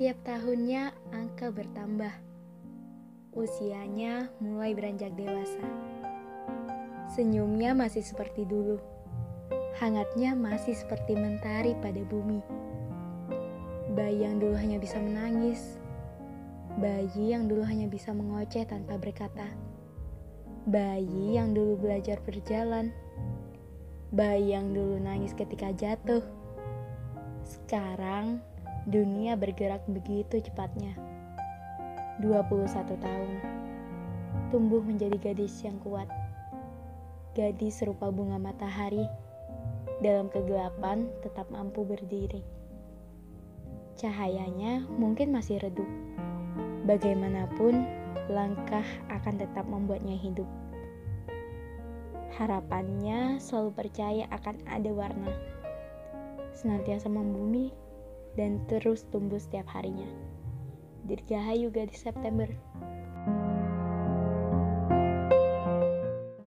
Setiap tahunnya angka bertambah. Usianya mulai beranjak dewasa. Senyumnya masih seperti dulu. Hangatnya masih seperti mentari pada bumi. Bayi yang dulu hanya bisa menangis. Bayi yang dulu hanya bisa mengoceh tanpa berkata. Bayi yang dulu belajar berjalan. Bayi yang dulu nangis ketika jatuh. Sekarang dunia bergerak begitu cepatnya. 21 tahun. Tumbuh menjadi gadis yang kuat. Gadis serupa bunga matahari. Dalam kegelapan tetap mampu berdiri. Cahayanya mungkin masih redup. Bagaimanapun, langkah akan tetap membuatnya hidup. Harapannya selalu percaya akan ada warna, senantiasa membumi dan terus tumbuh setiap harinya. Dirgahayu gadis September